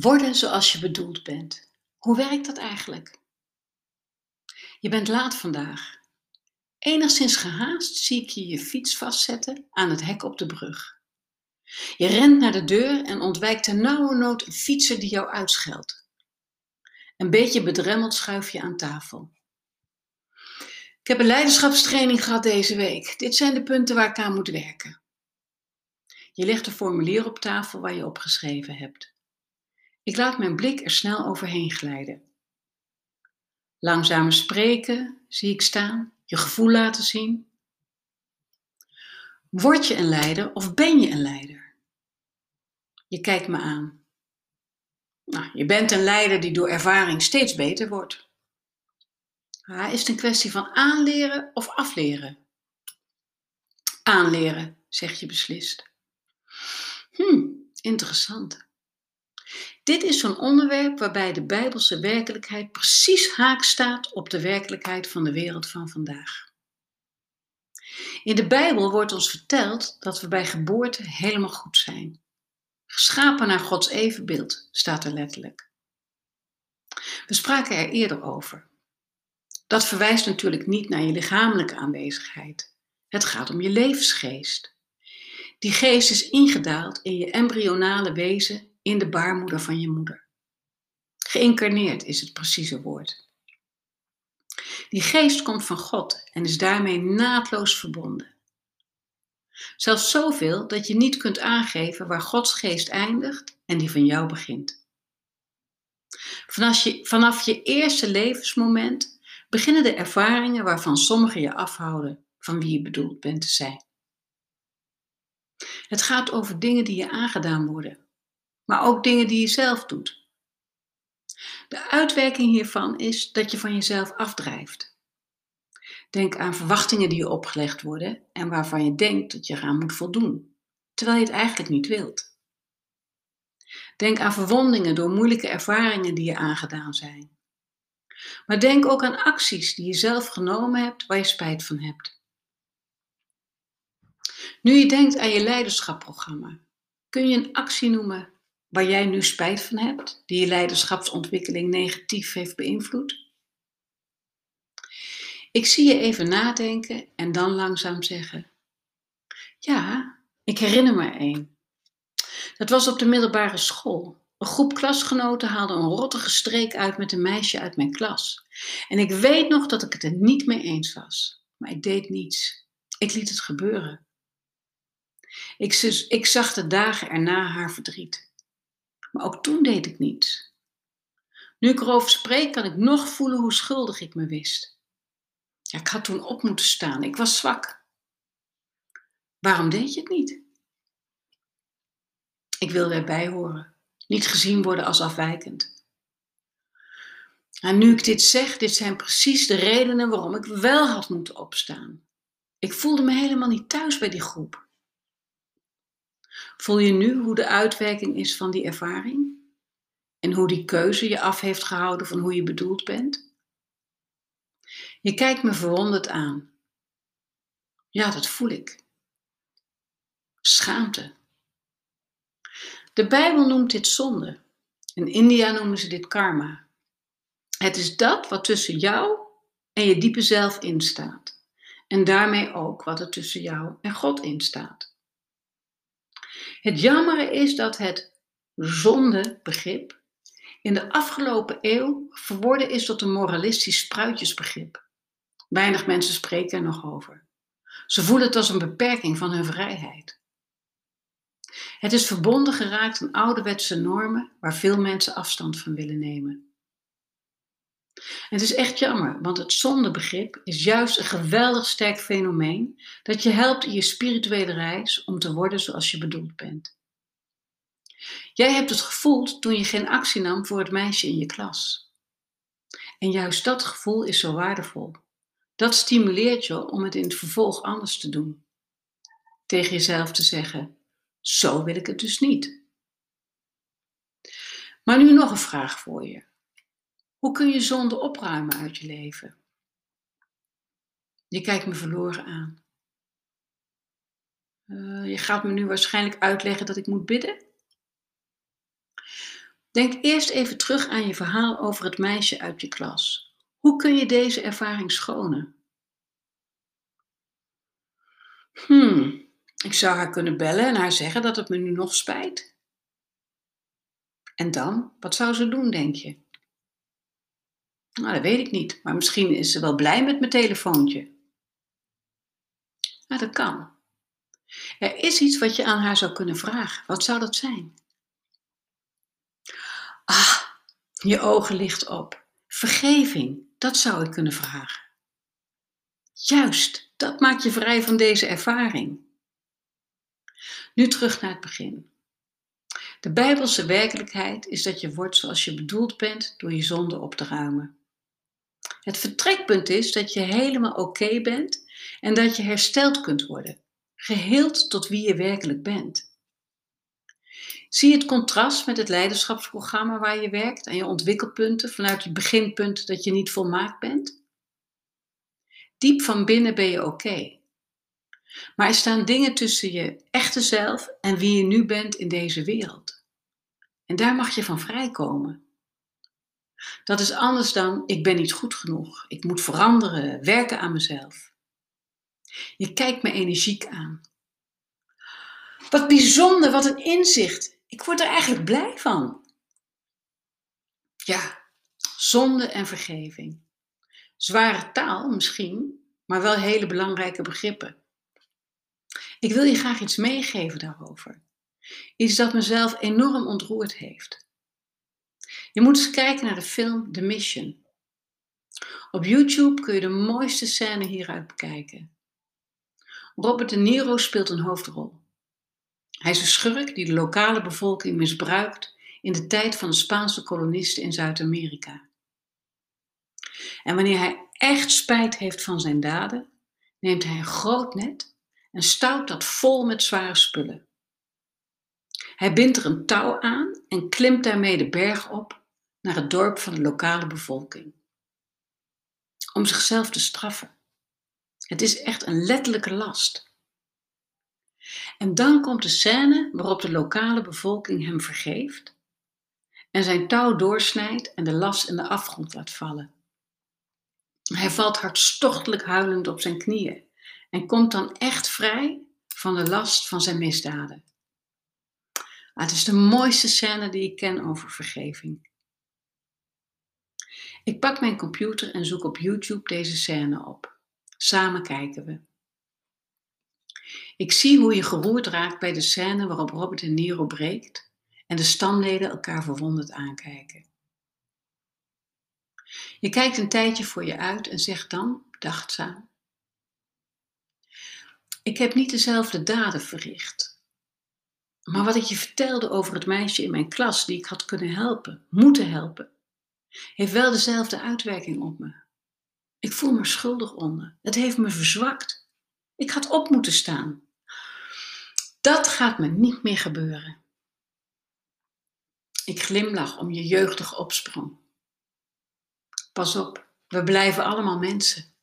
Worden zoals je bedoeld bent. Hoe werkt dat eigenlijk? Je bent laat vandaag. Enigszins gehaast zie ik je je fiets vastzetten aan het hek op de brug. Je rent naar de deur en ontwijkt ter nauwe nood een fietser die jou uitscheldt. Een beetje bedremmeld schuif je aan tafel. Ik heb een leiderschapstraining gehad deze week. Dit zijn de punten waar ik aan moet werken. Je legt een formulier op tafel waar je opgeschreven hebt. Ik laat mijn blik er snel overheen glijden. Langzamer spreken, zie ik staan, je gevoel laten zien. Word je een leider of ben je een leider? Je kijkt me aan. Nou, je bent een leider die door ervaring steeds beter wordt. Is het een kwestie van aanleren of afleren? Aanleren, zeg je beslist. Hm, interessant. Dit is zo'n onderwerp waarbij de Bijbelse werkelijkheid precies haak staat op de werkelijkheid van de wereld van vandaag. In de Bijbel wordt ons verteld dat we bij geboorte helemaal goed zijn. Geschapen naar Gods evenbeeld staat er letterlijk. We spraken er eerder over. Dat verwijst natuurlijk niet naar je lichamelijke aanwezigheid. Het gaat om je levensgeest. Die geest is ingedaald in je embryonale wezen in de baarmoeder van je moeder. Geïncarneerd is het precieze woord. Die geest komt van God en is daarmee naadloos verbonden. Zelfs zoveel dat je niet kunt aangeven waar Gods geest eindigt en die van jou begint. Vanaf je, vanaf je eerste levensmoment beginnen de ervaringen waarvan sommigen je afhouden van wie je bedoeld bent te zijn. Het gaat over dingen die je aangedaan worden, maar ook dingen die je zelf doet. De uitwerking hiervan is dat je van jezelf afdrijft. Denk aan verwachtingen die je opgelegd worden en waarvan je denkt dat je eraan moet voldoen, terwijl je het eigenlijk niet wilt. Denk aan verwondingen door moeilijke ervaringen die je aangedaan zijn. Maar denk ook aan acties die je zelf genomen hebt waar je spijt van hebt. Nu je denkt aan je leiderschapprogramma, kun je een actie noemen waar jij nu spijt van hebt, die je leiderschapsontwikkeling negatief heeft beïnvloed? Ik zie je even nadenken en dan langzaam zeggen: Ja, ik herinner me één. Dat was op de middelbare school. Een groep klasgenoten haalde een rottige streek uit met een meisje uit mijn klas. En ik weet nog dat ik het er niet mee eens was. Maar ik deed niets. Ik liet het gebeuren. Ik, ik zag de dagen erna haar verdriet. Maar ook toen deed ik niets. Nu ik erover spreek, kan ik nog voelen hoe schuldig ik me wist. Ja, ik had toen op moeten staan. Ik was zwak. Waarom deed je het niet? Ik wilde erbij horen, niet gezien worden als afwijkend. En nu ik dit zeg, dit zijn precies de redenen waarom ik wel had moeten opstaan. Ik voelde me helemaal niet thuis bij die groep. Voel je nu hoe de uitwerking is van die ervaring? En hoe die keuze je af heeft gehouden van hoe je bedoeld bent? Je kijkt me verwonderd aan. Ja, dat voel ik. Schaamte. De Bijbel noemt dit zonde. In India noemen ze dit karma. Het is dat wat tussen jou en je diepe zelf instaat. En daarmee ook wat er tussen jou en God instaat. Het jammere is dat het zondebegrip in de afgelopen eeuw verworden is tot een moralistisch spruitjesbegrip. Weinig mensen spreken er nog over. Ze voelen het als een beperking van hun vrijheid. Het is verbonden geraakt aan ouderwetse normen waar veel mensen afstand van willen nemen. Het is echt jammer, want het zondebegrip is juist een geweldig sterk fenomeen dat je helpt in je spirituele reis om te worden zoals je bedoeld bent. Jij hebt het gevoeld toen je geen actie nam voor het meisje in je klas. En juist dat gevoel is zo waardevol. Dat stimuleert je om het in het vervolg anders te doen. Tegen jezelf te zeggen: Zo wil ik het dus niet. Maar nu nog een vraag voor je. Hoe kun je zonde opruimen uit je leven? Je kijkt me verloren aan. Uh, je gaat me nu waarschijnlijk uitleggen dat ik moet bidden. Denk eerst even terug aan je verhaal over het meisje uit je klas. Hoe kun je deze ervaring schonen? Hmm, ik zou haar kunnen bellen en haar zeggen dat het me nu nog spijt. En dan, wat zou ze doen, denk je? Nou, dat weet ik niet, maar misschien is ze wel blij met mijn telefoontje. Nou, dat kan. Er is iets wat je aan haar zou kunnen vragen. Wat zou dat zijn? Ah, je ogen licht op. Vergeving, dat zou ik kunnen vragen. Juist, dat maakt je vrij van deze ervaring. Nu terug naar het begin. De Bijbelse werkelijkheid is dat je wordt zoals je bedoeld bent door je zonde op te ruimen. Het vertrekpunt is dat je helemaal oké bent en dat je hersteld kunt worden, geheeld tot wie je werkelijk bent. Zie het contrast met het leiderschapsprogramma waar je werkt en je ontwikkelpunten vanuit je beginpunt dat je niet volmaakt bent? Diep van binnen ben je oké. Maar er staan dingen tussen je echte zelf en wie je nu bent in deze wereld. En daar mag je van vrijkomen. Dat is anders dan ik ben niet goed genoeg, ik moet veranderen, werken aan mezelf. Je kijkt me energiek aan. Wat bijzonder, wat een inzicht. Ik word er eigenlijk blij van. Ja, zonde en vergeving. Zware taal misschien, maar wel hele belangrijke begrippen. Ik wil je graag iets meegeven daarover. Iets dat mezelf enorm ontroerd heeft. Je moet eens kijken naar de film The Mission. Op YouTube kun je de mooiste scène hieruit bekijken. Robert De Niro speelt een hoofdrol. Hij is een schurk die de lokale bevolking misbruikt in de tijd van de Spaanse kolonisten in Zuid-Amerika. En wanneer hij echt spijt heeft van zijn daden, neemt hij een groot net en stout dat vol met zware spullen. Hij bindt er een touw aan en klimt daarmee de berg op naar het dorp van de lokale bevolking. Om zichzelf te straffen. Het is echt een letterlijke last. En dan komt de scène waarop de lokale bevolking hem vergeeft en zijn touw doorsnijdt en de las in de afgrond laat vallen. Hij valt hartstochtelijk huilend op zijn knieën en komt dan echt vrij van de last van zijn misdaden. Ah, het is de mooiste scène die ik ken over vergeving. Ik pak mijn computer en zoek op YouTube deze scène op. Samen kijken we. Ik zie hoe je geroerd raakt bij de scène waarop Robert De Niro breekt en de stamleden elkaar verwonderd aankijken. Je kijkt een tijdje voor je uit en zegt dan, bedachtzaam: Ik heb niet dezelfde daden verricht. Maar wat ik je vertelde over het meisje in mijn klas die ik had kunnen helpen, moeten helpen, heeft wel dezelfde uitwerking op me. Ik voel me schuldig onder. Het heeft me verzwakt. Ik had op moeten staan. Dat gaat me niet meer gebeuren. Ik glimlach om je jeugdige opsprong. Pas op, we blijven allemaal mensen.